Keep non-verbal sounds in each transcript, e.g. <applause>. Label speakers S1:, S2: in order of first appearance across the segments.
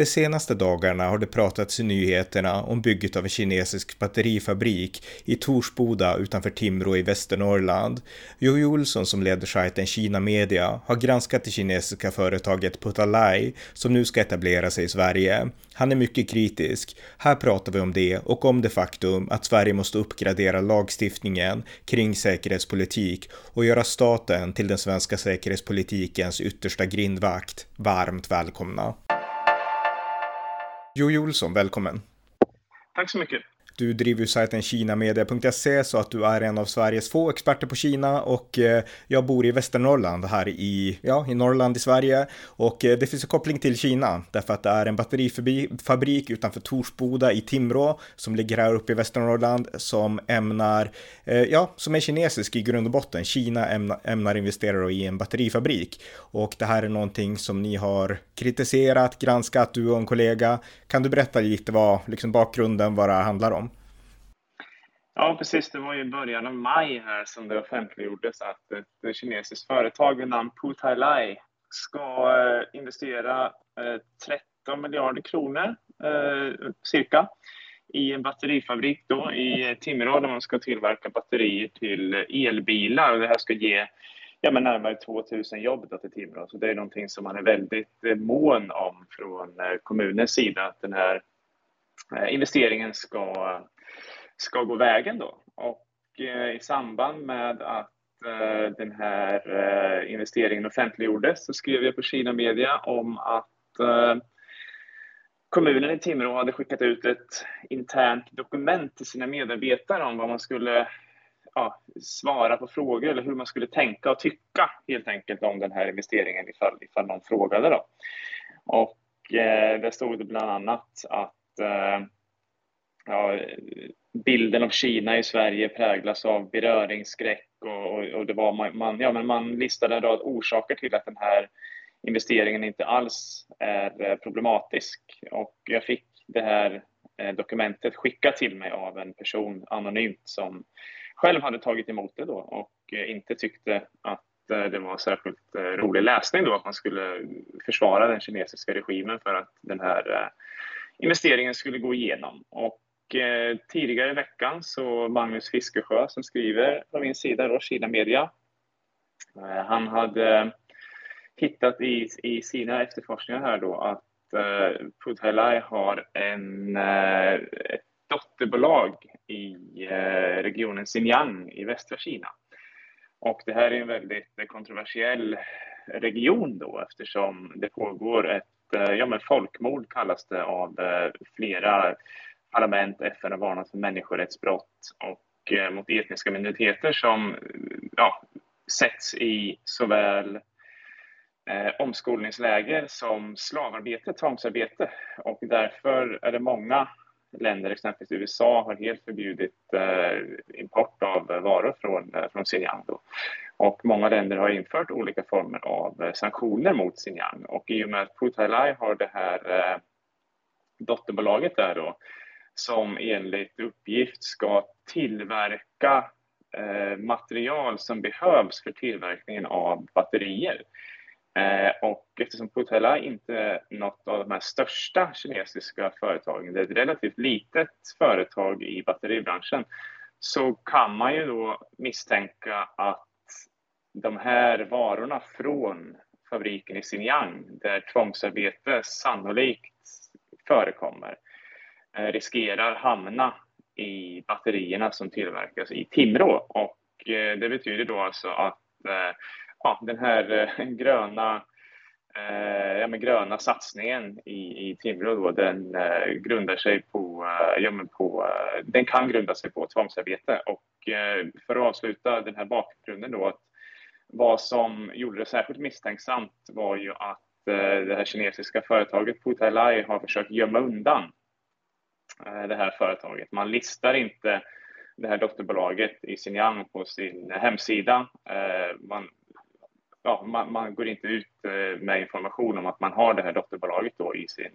S1: De senaste dagarna har det pratats i nyheterna om bygget av en kinesisk batterifabrik i Torsboda utanför Timrå i Västernorrland. Jojo Olsson som leder sajten Kina Media har granskat det kinesiska företaget Putalai som nu ska etablera sig i Sverige. Han är mycket kritisk. Här pratar vi om det och om det faktum att Sverige måste uppgradera lagstiftningen kring säkerhetspolitik och göra staten till den svenska säkerhetspolitikens yttersta grindvakt. Varmt välkomna! Jojo Olsson, välkommen.
S2: Tack så mycket.
S1: Du driver ju sajten kinamedia.se så att du är en av Sveriges få experter på Kina och eh, jag bor i Västernorrland här i, ja, i Norrland i Sverige och eh, det finns en koppling till Kina därför att det är en batterifabrik utanför Torsboda i Timrå som ligger här uppe i Västernorrland som ämnar, eh, ja, som är kinesisk i grund och botten. Kina ämnar, ämnar investera i en batterifabrik och det här är någonting som ni har kritiserat, granskat, du och en kollega. Kan du berätta lite vad liksom bakgrunden, vad det handlar om?
S2: Ja, precis. Det var i början av maj här som det offentliggjordes att ett eh, kinesiskt företag vid namn Putai ska eh, investera eh, 13 miljarder kronor cirka i en batterifabrik då i Timrå där man ska tillverka batterier till elbilar. Det här ska ge ja, men närmare 2000 jobb då till Timrå. Så det är någonting som man är väldigt mån om från kommunens sida att den här investeringen ska ska gå vägen då. Och eh, i samband med att eh, den här eh, investeringen offentliggjordes så skrev jag på Kina Media om att kommunen i Timrå hade skickat ut ett internt dokument till sina medarbetare om vad man skulle ja, svara på frågor eller hur man skulle tänka och tycka helt enkelt om den här investeringen ifall, ifall någon frågade. Då. Och eh, där stod det bland annat att eh, ja, bilden av Kina i Sverige präglas av beröringsskräck och, och, och det var man, man, ja, men man listade en rad orsaker till att den här investeringen inte alls är eh, problematisk. Och jag fick det här eh, dokumentet skickat till mig av en person anonymt som själv hade tagit emot det då och eh, inte tyckte att det var särskilt rolig läsning då att man skulle försvara den kinesiska regimen för att den här investeringen skulle gå igenom. Och eh, tidigare i veckan så Magnus Fiskesjö som skriver på min sida, då, Kina Media. Eh, han hade hittat i, i sina efterforskningar här då att eh, Pudhelai har en, eh, ett dotterbolag i eh, regionen Xinjiang i västra Kina. Och det här är en väldigt kontroversiell region då eftersom det pågår ett eh, ja, men folkmord kallas det av eh, flera parlament, FN har varnat för människorättsbrott och eh, mot etniska minoriteter som eh, ja, sätts i såväl eh, omskolningsläger som slavarbete, tvångsarbete. Och därför är det många länder, exempelvis USA, har helt förbjudit eh, import av varor från, eh, från Xinjiang. Då. Och många länder har infört olika former av eh, sanktioner mot Xinjiang. Och i och med att Putalai har det här eh, dotterbolaget där då, som enligt uppgift ska tillverka eh, material som behövs för tillverkningen av batterier. Eh, och eftersom Putella inte är något av de här största kinesiska företagen, det är ett relativt litet företag i batteribranschen, så kan man ju då misstänka att de här varorna från fabriken i Xinjiang, där tvångsarbete sannolikt förekommer, Eh, Eh, riskerar hamna i batterierna som tillverkas i Timrå. Och eh, det betyder då alltså att eh, ja, den här gröna ja, men gröna satsningen i, i Timrå då, den grundar sig på, ja, men på, den kan grunda sig på tvångsarbete. Och för att avsluta den här bakgrunden då, att vad som gjorde det särskilt misstänksamt var ju att det här kinesiska företaget Putalai har försökt gömma undan Eh, det här företaget. Man listar inte det här dotterbolaget i Xinjiang på sin hemsida. Eh, man ja, man, man, går inte ut eh, med information om att man har det här dotterbolaget då i sin,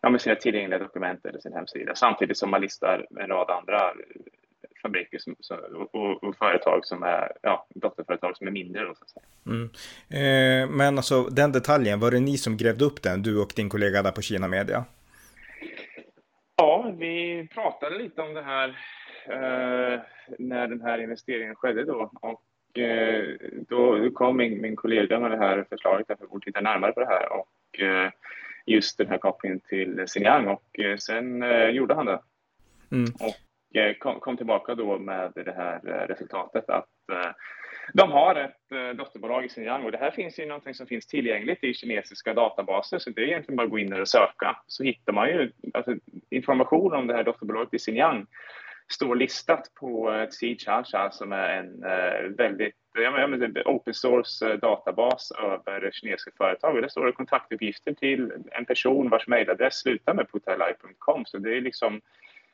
S2: ja, med sina tillgängliga dokument eller sin hemsida, samtidigt som man listar en rad andra fabriker som, och, och, företag som är ja, dotterföretag som är mindre. Då, så att säga.
S1: Mm. Eh, men alltså den detaljen, var det ni som grävde upp den, du och din kollega där på Kina Media?
S2: Ja, vi pratade lite om det här eh, när den här investeringen skedde då. Och eh, då kom min, min kollega med det här förslaget för att titta närmare på det här och eh, just den här kopplingen till Xinjiang och eh, sen eh, gjorde han det. Mm. Och Eh, kom, kom tillbaka då med det här eh, resultatet att eh, de har ett dotterbolag i Xinjiang och det här finns ju någonting som finns tillgängligt i kinesiska databaser så det är egentligen bara att gå in där och söka. Så hittar man ju alltså, information om det här dotterbolaget i Xinjiang står listat på Xichacha som är en väldigt ja, men, open source databas över kinesiska företag. Och där står det kontaktuppgifter till en person vars mejladress slutar med putalai.com så det är liksom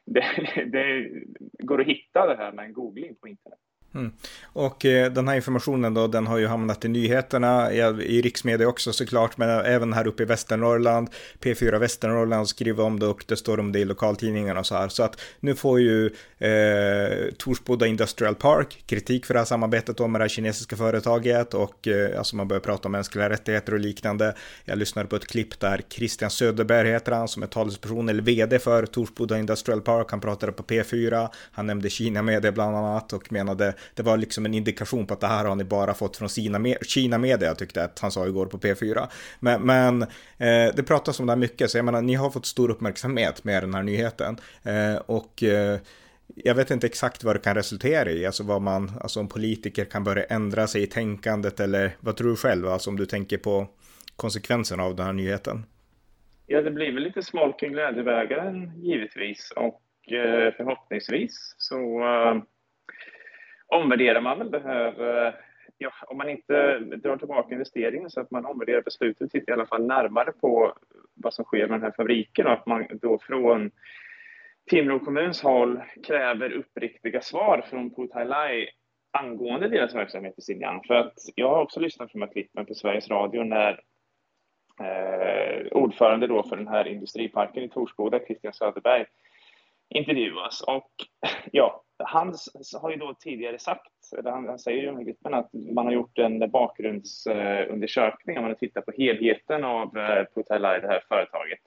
S2: <laughs> det, det, går att hitta det här med en googling på internet.
S1: Mm. Och eh, den här informationen då, den har ju hamnat i nyheterna, i, i riksmedia också såklart, men även här uppe i Västernorrland. P4 Västernorrland skriver om det och det står om det i lokaltidningarna och så här. Så att nu får ju eh, Torsboda Industrial Park kritik för det här samarbetet med det här kinesiska företaget och eh, alltså man börjar prata om mänskliga rättigheter och liknande. Jag lyssnade på ett klipp där Christian Söderberg heter han som är talesperson eller vd för Torsboda Industrial Park. Han pratade på P4, han nämnde Kina Media bland annat och menade det var liksom en indikation på att det här har ni bara fått från Kina, Kina Media, tyckte att han sa igår på P4. Men, men eh, det pratas om det här mycket, så jag menar, ni har fått stor uppmärksamhet med den här nyheten. Eh, och eh, jag vet inte exakt vad det kan resultera i, alltså vad man, alltså om politiker kan börja ändra sig i tänkandet eller vad tror du själv, alltså om du tänker på konsekvenserna av den här nyheten?
S2: Ja, det blir väl lite smolk i glädjebägaren givetvis och eh, förhoppningsvis så eh, omvärderar man väl behöver, ja, om man inte drar tillbaka investeringen så att man omvärderar beslutet och tittar i alla fall närmare på vad som sker med den här fabriken och att man då från Timrå kommuns håll kräver uppriktiga svar från Putalai angående deras verksamhet i Xinjiang. För att jag har också lyssnat på de här klippen på Sveriges Radio när eh, ordförande då för den här industriparken i Torsboda, Christian Söderberg, intervjuas. Och ja, han har ju då tidigare sagt, eller han, han säger ju i klippen att man har gjort en bakgrundsundersökning, man har tittat på helheten av eh, Putalai, det här företaget.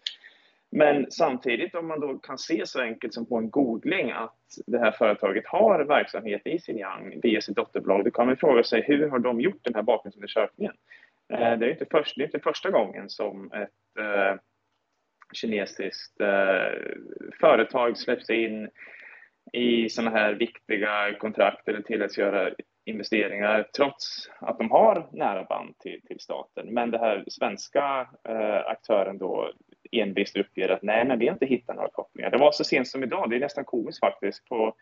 S2: Men samtidigt om man då kan se så enkelt som på en googling att det här företaget har verksamhet i Xinjiang via sitt dotterbolag, då kan man fråga sig hur har de gjort den här bakgrundsundersökningen? Eh, det är inte, först, det är inte första gången som ett eh, kinesiskt eh, företag släpps in i sådana här viktiga kontrakt eller tilläts göra investeringar trots att de har nära band till, till staten. Men den här svenska eh, aktören då envist uppger att nej, men vi har inte hittat några kopplingar. Det var så sent som idag, det är nästan komiskt faktiskt, på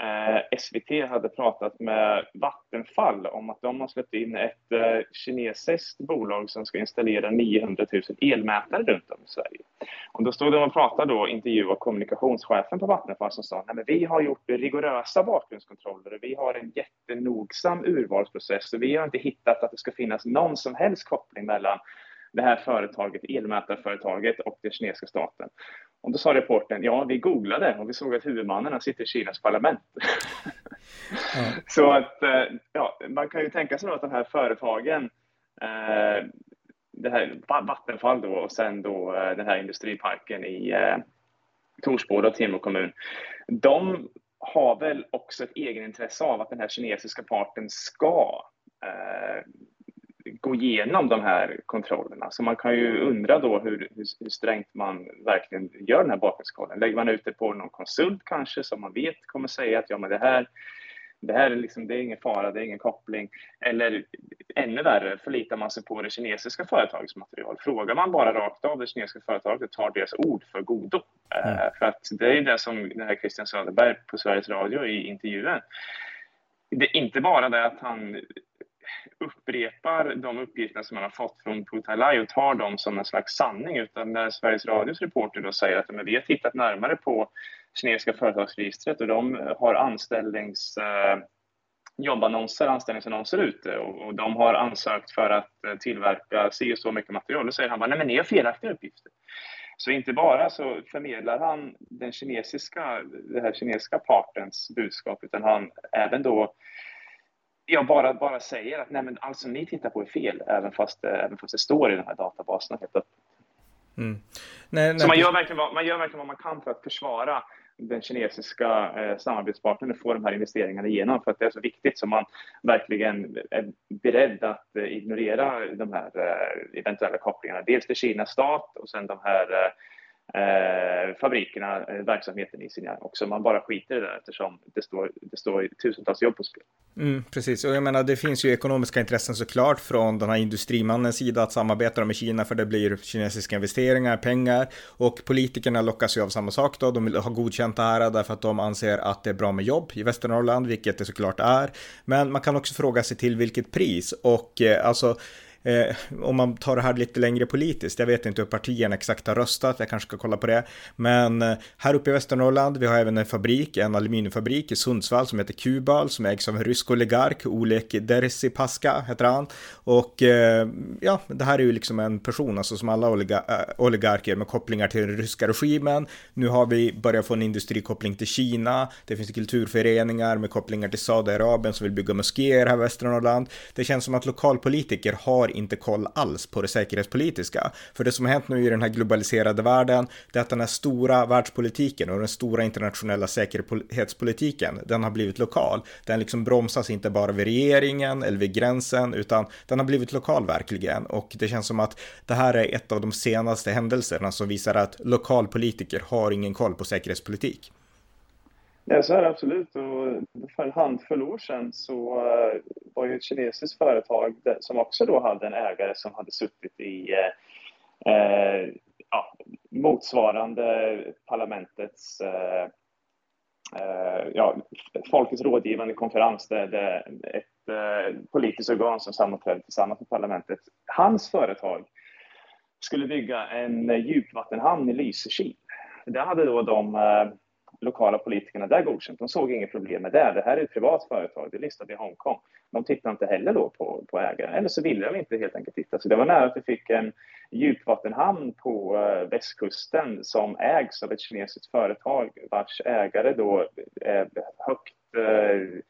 S2: Eh, SVT hade pratat med Vattenfall om att de har släppt in ett eh, kinesiskt bolag som ska installera 900 000 elmätare runt om i Sverige. Och då stod de och pratade och intervjuade kommunikationschefen på Vattenfall som sa att vi har gjort rigorösa bakgrundskontroller och vi har en jättenogsam urvalsprocess och vi har inte hittat att det ska finnas någon som helst koppling mellan det här företaget, elmätarföretaget och den kinesiska staten. Och då sa reporten, ja vi googlade och vi såg att huvudmannen sitter i Kinas parlament. Mm. <laughs> Så att, eh, ja, man kan ju tänka sig att de här företagen, eh, det här Vattenfall då och sen då eh, den här industriparken i Torsboda och Timrå kommun, de har väl också ett egenintresse av att den här kinesiska parten ska gå igenom de här kontrollerna. Så man kan ju undra då hur, hur, strängt man verkligen gör den här bakgrundskollen. Lägger man ut det på någon konsult kanske som man vet kommer säga att ja, men det här det här är, liksom, det är ingen fara, det är ingen koppling. Eller ännu värre, förlitar man sig på det kinesiska företagets material. Frågar man bara rakt av det kinesiska företaget tar deras ord för godo. Mm. Uh, för att det är det som det här Christian Söderberg på Sveriges Radio i intervjun. Det är inte bara det att han upprepar de uppgifterna som man har fått från Putalai och tar dem som en slags sanning, utan när Sveriges Radios reporter då säger att men vi har tittat närmare på kinesiska företagsregistret och de har anställnings eh, jobbannonser, anställningsannonser ute och, och de har ansökt för att eh, tillverka si och så mycket material. Då säger han bara, nej men ni har felaktiga uppgifter. Så inte bara så förmedlar han den kinesiska, den här kinesiska partens budskap, utan han även då jag bara, bara säger att nej men alltså ni tittar på är fel, även fast, även fast det står i de här databaserna helt öppet. Mm. Nej, nej. Så man gör, verkligen vad, man gör verkligen vad man kan för att försvara den kinesiska eh, samarbetspartnern få de här investeringarna igenom för att det är så viktigt som man verkligen är beredd att eh, ignorera de här eh, eventuella kopplingarna. Dels till Kinas stat och sen de här eh, eh, fabrikerna, eh, verksamheten i Xinjiang också. Man bara skiter i det där eftersom det står, det står tusentals jobb på spel.
S1: Mm, precis, och jag menar det finns ju ekonomiska intressen såklart från den här industrimannens sida att samarbeta med Kina för det blir kinesiska investeringar, pengar och politikerna lockas ju av samma sak då. De vill ha godkänt det här därför att de anser att det är bra med jobb i Västernorrland, vilket det såklart är. Men man kan också fråga sig till vilket pris och eh, alltså Eh, om man tar det här lite längre politiskt, jag vet inte hur partierna exakt har röstat, jag kanske ska kolla på det. Men eh, här uppe i Västernorrland, vi har även en fabrik, en aluminiumfabrik i Sundsvall som heter Kubal, som ägs av en rysk oligark, Oleg Dersipaska heter han. Och eh, ja, det här är ju liksom en person, alltså som alla oliga, eh, oligarker med kopplingar till den ryska regimen. Nu har vi börjat få en industrikoppling till Kina, det finns kulturföreningar med kopplingar till Saudiarabien som vill bygga moskéer här i Västernorrland. Det känns som att lokalpolitiker har inte koll alls på det säkerhetspolitiska. För det som har hänt nu i den här globaliserade världen, det är att den här stora världspolitiken och den stora internationella säkerhetspolitiken, den har blivit lokal. Den liksom bromsas inte bara vid regeringen eller vid gränsen, utan den har blivit lokal verkligen. Och det känns som att det här är ett av de senaste händelserna som visar att lokalpolitiker har ingen koll på säkerhetspolitik.
S2: Ja, så är det absolut. Och för en handfull år sedan så eh, var ju ett kinesiskt företag som också då hade en ägare som hade suttit i eh, eh ja, motsvarande parlamentets eh, ja, folkets rådgivande konferens, där det ett politiskt organ som sammanträdde tillsammans med parlamentet. Hans företag skulle bygga en djupvattenhamn i Lysekil. Där hade då de lokala politikerna där godkänt. De såg inget problem med det. Det här är ett privat företag, det är listat i Hongkong. De tittade inte heller då på, på ägaren, eller så ville de inte helt enkelt titta. Så det var nära att vi fick en djupvattenhamn på uh, västkusten som ägs av ett kinesiskt företag vars ägare då är högt uh,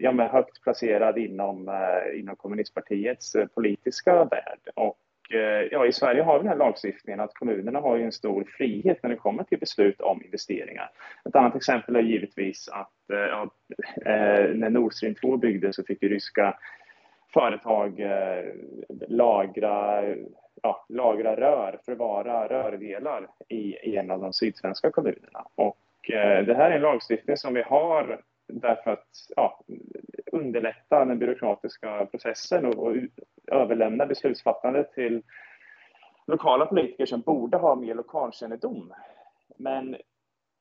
S2: ja, men högt placerad inom, inom kommunistpartiets politiska värld. Och Eh, ja, i Sverige har vi den här lagstiftningen att kommunerna har en stor frihet när det kommer till beslut om investeringar. Ett annat exempel är givetvis att eh, ja, eh, när Nord Stream 2 byggdes så fick ju ryska företag lagra, ja, lagra rör, förvara rördelar i, i en av de sydsvenska kommunerna. Och det här är en lagstiftning som vi har därför att ja, underlätta den byråkratiska processen och, och överlämna beslutsfattandet till lokala politiker som borde ha mer lokalkännedom. Men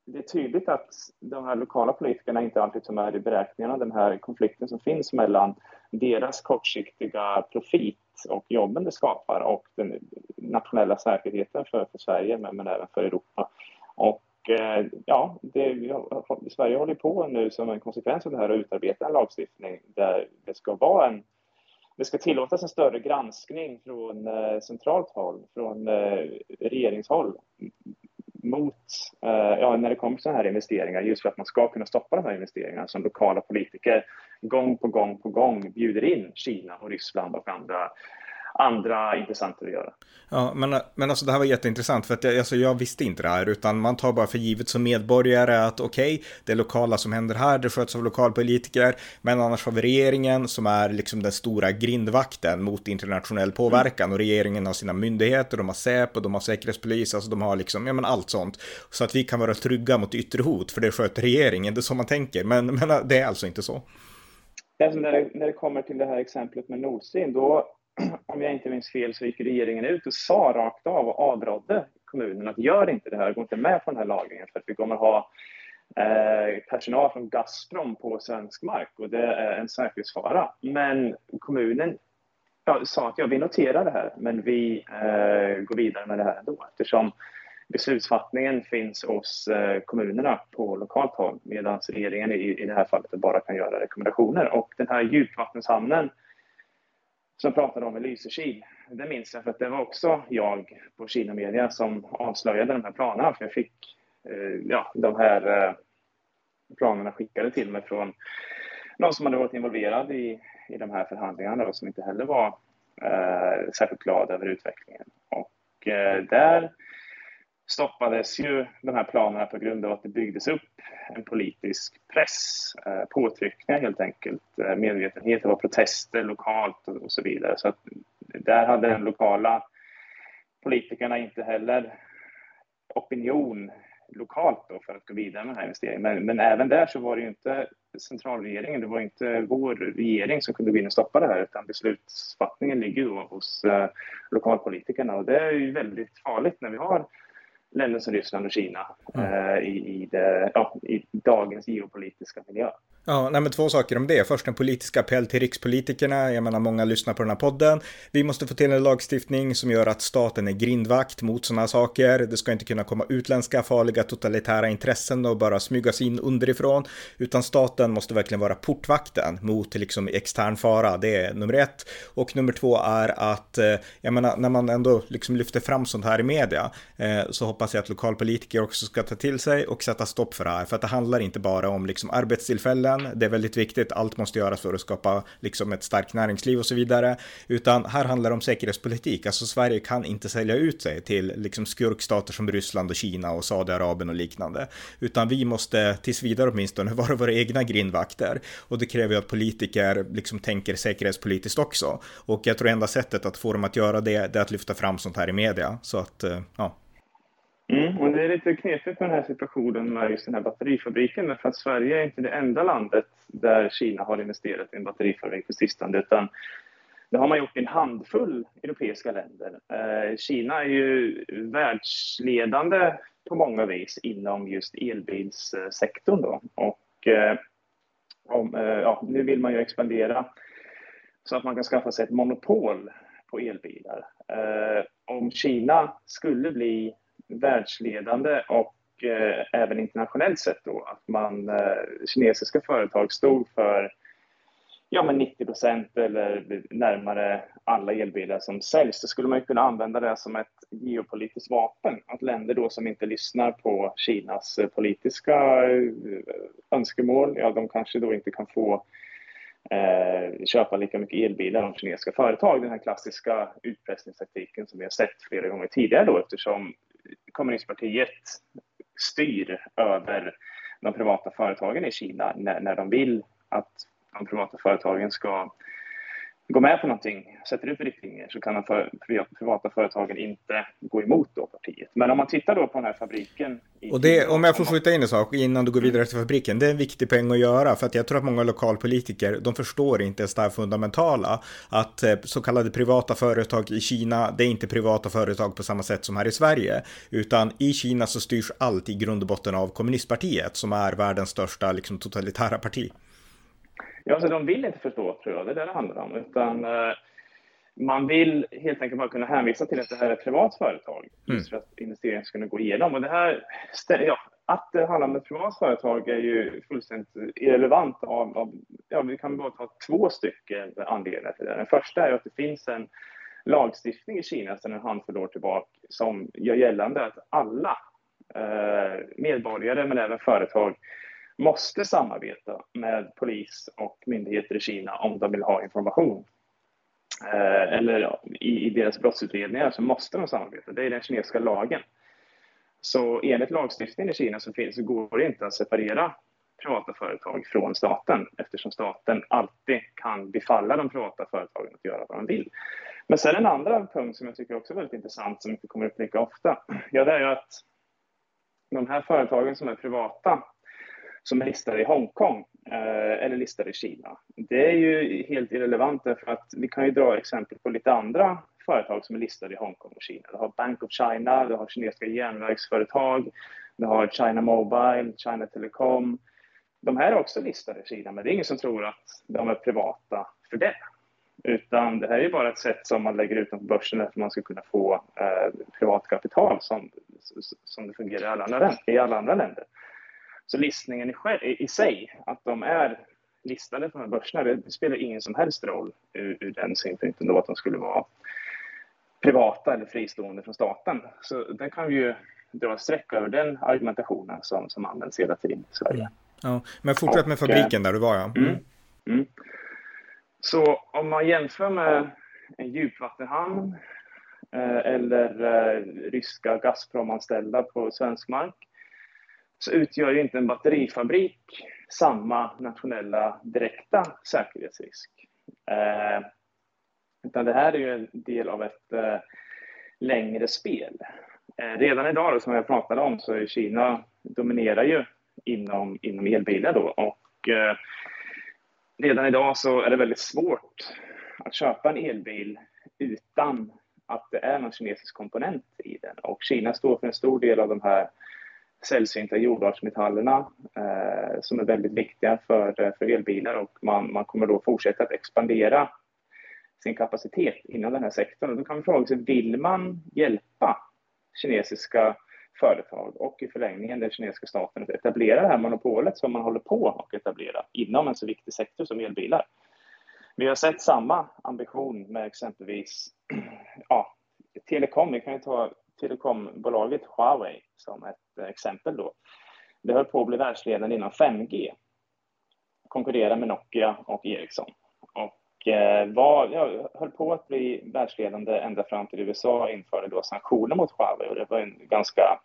S2: det är tydligt att de här lokala politikerna inte alltid tar med i beräkningarna den här konflikten som finns mellan deras kortsiktiga profit och jobben det skapar och den nationella säkerheten för, för Sverige men, men även för Europa. Och Eh, ja, det, Sverige håller på nu som en konsekvens av det här att utarbeta en lagstiftning där det ska vara en det ska tillåtas en större granskning från eh, centralt håll, från eh, regeringshåll mot, eh, ja, när det kommer till sådana här investeringar, just för att man ska kunna stoppa de här investeringarna som lokala politiker gång på gång på gång bjuder in Kina och Ryssland och andra andra intressenter att göra.
S1: Ja, men, men alltså det här var jätteintressant för att jag, alltså, jag visste inte det här utan man tar bara för givet som medborgare att okej, okay, det lokala som händer här, det sköts av lokalpolitiker, men annars har vi regeringen som är liksom den stora grindvakten mot internationell påverkan och regeringen har sina myndigheter, de har Säpo, de har säkerhetspolis, alltså de har liksom, ja men allt sånt. Så att vi kan vara trygga mot yttre hot, för det sköter regeringen, det är så man tänker, men, men det är alltså inte så.
S2: Alltså när, det, när det kommer till det här exemplet med Nord Stream, då <clears throat> om jag inte minns fel, så gick regeringen ut och sa rakt av och avrådde kommunen att gör inte det här, gå inte med på den här lagringen för att vi kommer ha eh, personal från Gazprom på svensk mark och det är en säkerhetsfara. Men kommunen ja, sa att ja, vi noterar det här, men vi eh, går vidare med det här ändå eftersom beslutsfattningen finns hos eh, kommunerna på lokalt håll medan regeringen i, i det här fallet bara kan göra rekommendationer. Och den här djupvattenshamnen som jag pratade om i Lysekil, det minns jag för att det var också jag på Kina Media som avslöjade de här planerna för jag fick eh, ja, de här eh, planerna skickade till mig från någon som hade varit involverad i, i de här förhandlingarna och som inte heller var eh, särskilt glad över utvecklingen. Och eh, där stoppades ju de här planerna på grund av att det byggdes upp en politisk press, eh, påtryckningar helt enkelt, eh, medvetenhet, det var protester lokalt och så vidare. Så att där hade de lokala politikerna inte heller opinion lokalt då för att gå vidare med den här investeringen. Men, men även där så var det ju inte centralregeringen, det var inte vår regering som kunde gå in och stoppa det här utan beslutsfattningen ligger ju hos eh, lokalpolitikerna och det är ju väldigt farligt när vi har länder som Ryssland och Kina mm. eh, i, i, det, ja, i dagens geopolitiska miljö.
S1: Ja, nej men två saker om det. Först en politisk appell till rikspolitikerna. Jag menar, många lyssnar på den här podden. Vi måste få till en lagstiftning som gör att staten är grindvakt mot sådana saker. Det ska inte kunna komma utländska farliga totalitära intressen och bara smygas in underifrån, utan staten måste verkligen vara portvakten mot liksom extern fara. Det är nummer ett. Och nummer två är att, eh, jag menar, när man ändå liksom lyfter fram sånt här i media, eh, så hoppas jag att lokalpolitiker också ska ta till sig och sätta stopp för det här. För att det handlar inte bara om liksom arbetstillfällen. Det är väldigt viktigt. Allt måste göras för att skapa liksom ett starkt näringsliv och så vidare. Utan här handlar det om säkerhetspolitik. Alltså Sverige kan inte sälja ut sig till liksom skurkstater som Ryssland och Kina och Saudiarabien och liknande. Utan vi måste tills vidare åtminstone <laughs> vara våra egna grindvakter. Och det kräver ju att politiker liksom tänker säkerhetspolitiskt också. Och jag tror enda sättet att få dem att göra det, det är att lyfta fram sånt här i media. Så att, eh, ja.
S2: Mm, och det är lite knepigt med den här situationen med just den här batterifabriken därför att Sverige är inte det enda landet där Kina har investerat i en batterifabrik på sistone utan det har man gjort i en handfull europeiska länder. Eh, Kina är ju världsledande på många vis inom just elbilssektorn då. Och eh, om, eh, ja, nu vill man ju expandera så att man kan skaffa sig ett monopol på elbilar. Eh, om Kina skulle bli världsledande och eh, även internationellt sett då att man, eh, kinesiska företag stod för ja, men 90 procent eller närmare alla elbilar som säljs. Då skulle man kunna använda det som ett geopolitiskt vapen. Att länder då som inte lyssnar på Kinas eh, politiska eh, önskemål, ja, de kanske då inte kan få eh, köpa lika mycket elbilar av kinesiska företag. Den här klassiska utpressningstaktiken som vi har sett flera gånger tidigare då eftersom kommunistpartiet styr över de privata företagen i Kina när, när de vill att de privata företagen ska gå med på någonting, sätter ut riktlinjer, så kan de för, privata företagen inte gå emot då partiet. Men om man tittar då på den här fabriken.
S1: Och det, om jag får skjuta in en sak innan du går vidare till fabriken, det är en viktig poäng att göra, för att jag tror att många lokalpolitiker, de förstår inte ens det här fundamentala, att eh, så kallade privata företag i Kina, det är inte privata företag på samma sätt som här i Sverige, utan i Kina så styrs allt i grund och botten av kommunistpartiet, som är världens största liksom, totalitära parti.
S2: Ja, så de vill inte förstå, tror jag. Det är det det handlar om. Utan, eh, man vill helt enkelt bara kunna hänvisa till att det här är ett privat företag, mm. för att investeringen ska kunna gå igenom. Och det här, ja, att det handlar om ett privat företag är ju fullständigt irrelevant. Av, av, ja, vi kan bara ta två stycken anledningar till det. Den första är att det finns en lagstiftning i Kina sedan en handfull år tillbaka som gör gällande att alla eh, medborgare, men även företag, måste samarbeta med polis och myndigheter i Kina om de vill ha information. Eh, eller i, i deras brottsutredningar så måste de samarbeta. Det är den kinesiska lagen. Så enligt lagstiftningen i Kina så, finns, så går det inte att separera privata företag från staten eftersom staten alltid kan befalla de privata företagen att göra vad de vill. Men sen en andra punkt som jag tycker också är väldigt intressant som inte kommer upp lika ofta. <clears throat> Ja, det är ju att de här företagen som är privata som är listade i Hongkong eh, eller listade i Kina. Det är ju helt irrelevant för att vi kan ju dra exempel på lite andra företag som är listade i Hongkong och Kina. Du har Bank of China, du har kinesiska järnvägsföretag, du har China Mobile, China Telecom. De här är också listade i Kina, men det är ingen som tror att de är privata för det. Utan det här är bara ett sätt som man lägger utanför börsen för att man ska kunna få eh, privat kapital som, som det fungerar i alla, andra, i alla andra länder. Så listningen i, i, sig, att de är listade på de här börserna, det spelar ingen som helst roll ur, ur den synpunkten då att de skulle vara privata eller fristående från staten. Så där kan vi ju dra streck över den argumentationen som, som används hela tiden i Sverige. Mm.
S1: Ja, men fortsätt med fabriken där du var ja.
S2: Mm. Mm. Så om man jämför med en djupvattenhamn eh, eller eh, ryska Gazprom-anställda på svensk mark så utgör ju inte en batterifabrik samma nationella direkta säkerhetsrisk. Eh, utan det här är ju en del av ett eh, längre spel. Eh, redan idag, då, som jag pratade om, så är Kina dominerar ju inom, inom elbilar då och eh, redan idag så är det väldigt svårt att köpa en elbil utan att det är någon kinesisk komponent i den. Och Kina står för en stor del av de här sällsynta jordartsmetallerna eh, som är väldigt viktiga för, eh, för elbilar och man, man kommer då fortsätta att expandera sin kapacitet inom den här sektorn. Och då kan man fråga sig, vill man hjälpa kinesiska företag och i förlängningen den kinesiska staten att etablera det här monopolet som man håller på att etablera inom en så viktig sektor som elbilar? Vi har sett samma ambition med exempelvis <clears throat> ja, telekom. Vi kan ju ta telekombolaget Huawei som ett eh, exempel då. Det höll på att bli världsledande inom 5G. Konkurrera med Nokia och Ericsson. Och eh, var, ja, höll på att bli världsledande ända fram till USA införde då sanktioner mot Huawei. Och det var en ganska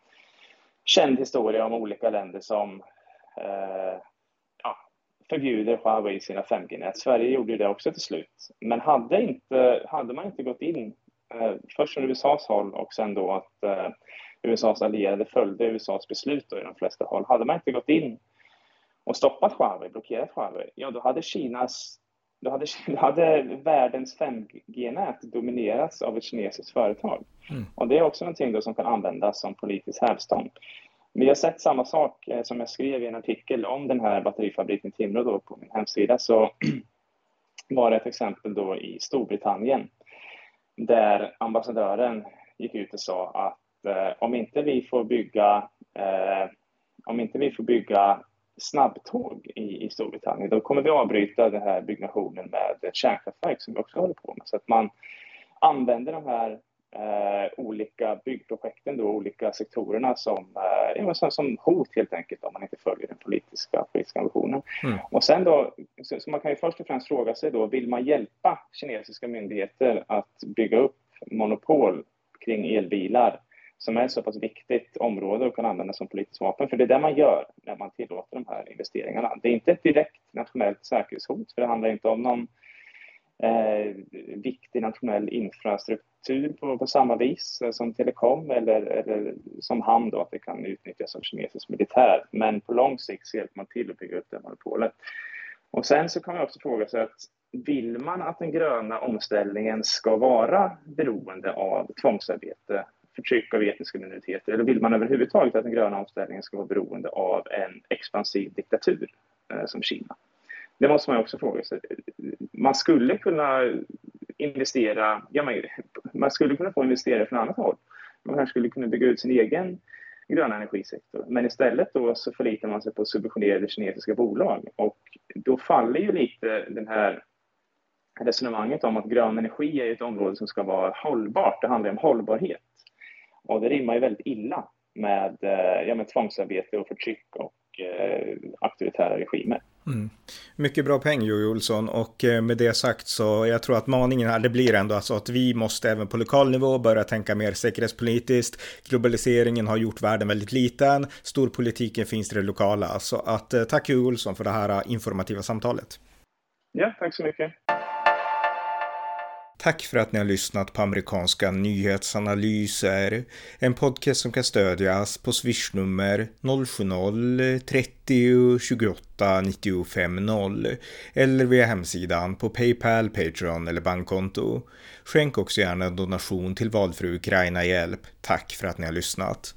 S2: känd historia om olika länder som eh, ja, förbjuder Huawei i sina 5G-nät. Sverige gjorde det också till slut. Men hade, inte, hade man inte gått in först från USAs håll och sen då att eh, USAs allierade följde USAs beslut då i de flesta håll. Hade man inte gått in och stoppat Huawei, blockerat Huawei, ja då hade Kinas då hade, <laughs> då hade världens 5G-nät dominerats av ett kinesiskt företag. Mm. Och det är också någonting då som kan användas som politisk hävstång. Vi har sett samma sak eh, som jag skrev i en artikel om den här batterifabriken Timrå då på min hemsida så <clears throat> var det ett exempel då i Storbritannien där ambassadören gick ut och sa att eh, om inte vi får bygga eh, om inte vi får bygga snabbtåg i, i Storbritannien, då kommer vi avbryta den här byggnationen med ett kärnkraftverk som vi också håller på med. Så att man använder de här eh, olika byggprojekten, då, olika sektorerna som, eh, som, som hot helt enkelt om man inte följer den politiska, politiska ambitionen. Mm. Och sen då, så, så, man kan ju först och främst fråga sig då, vill man hjälpa kinesiska myndigheter att bygga upp monopol kring elbilar som är ett så pass viktigt område och kan användas som politiskt vapen. För det är det man gör när man tillåter de här investeringarna. Det är inte ett direkt nationellt säkerhetshot, för det handlar inte om någon eh, viktig nationell infrastruktur på, på samma vis eh, som telekom eller, eller som hamn då, att det kan utnyttjas av kinesisk militär. Men på lång sikt så hjälper man till att bygga upp det monopolet. Och sen så kan man också fråga sig att vill man att den gröna omställningen ska vara beroende av tvångsarbete, förtryck av etniska minoriteter, eller vill man överhuvudtaget att den gröna omställningen ska vara beroende av en expansiv diktatur eh, som Kina? Det måste man också fråga sig. Man skulle kunna investera, ja, man, man skulle kunna få investerare från annat håll. Man kanske skulle kunna bygga ut sin egen gröna energisektor. Men istället då så förlitar man sig på subventionerade kinesiska bolag och då faller ju lite den här resonemanget om att grön energi är ett område som ska vara hållbart. Det handlar om hållbarhet. Och det rimmar ju väldigt illa med, eh, ja, med tvångsarbete och förtryck och eh, auktoritära regimer. Mm.
S1: Mycket bra peng Jojo Olsson och eh, med det sagt så jag tror att maningen här det blir ändå alltså att vi måste även på lokal nivå börja tänka mer säkerhetspolitiskt. Globaliseringen har gjort världen väldigt liten, storpolitiken finns i det lokala. Så att eh, tack Jojo Olsson för det här eh, informativa samtalet.
S2: Ja, tack så mycket.
S1: Tack för att ni har lyssnat på amerikanska nyhetsanalyser. En podcast som kan stödjas på swishnummer 070-30 28 95 0 eller via hemsidan på Paypal, Patreon eller bankkonto. Skänk också gärna en donation till valfri Ukraina-hjälp. Tack för att ni har lyssnat.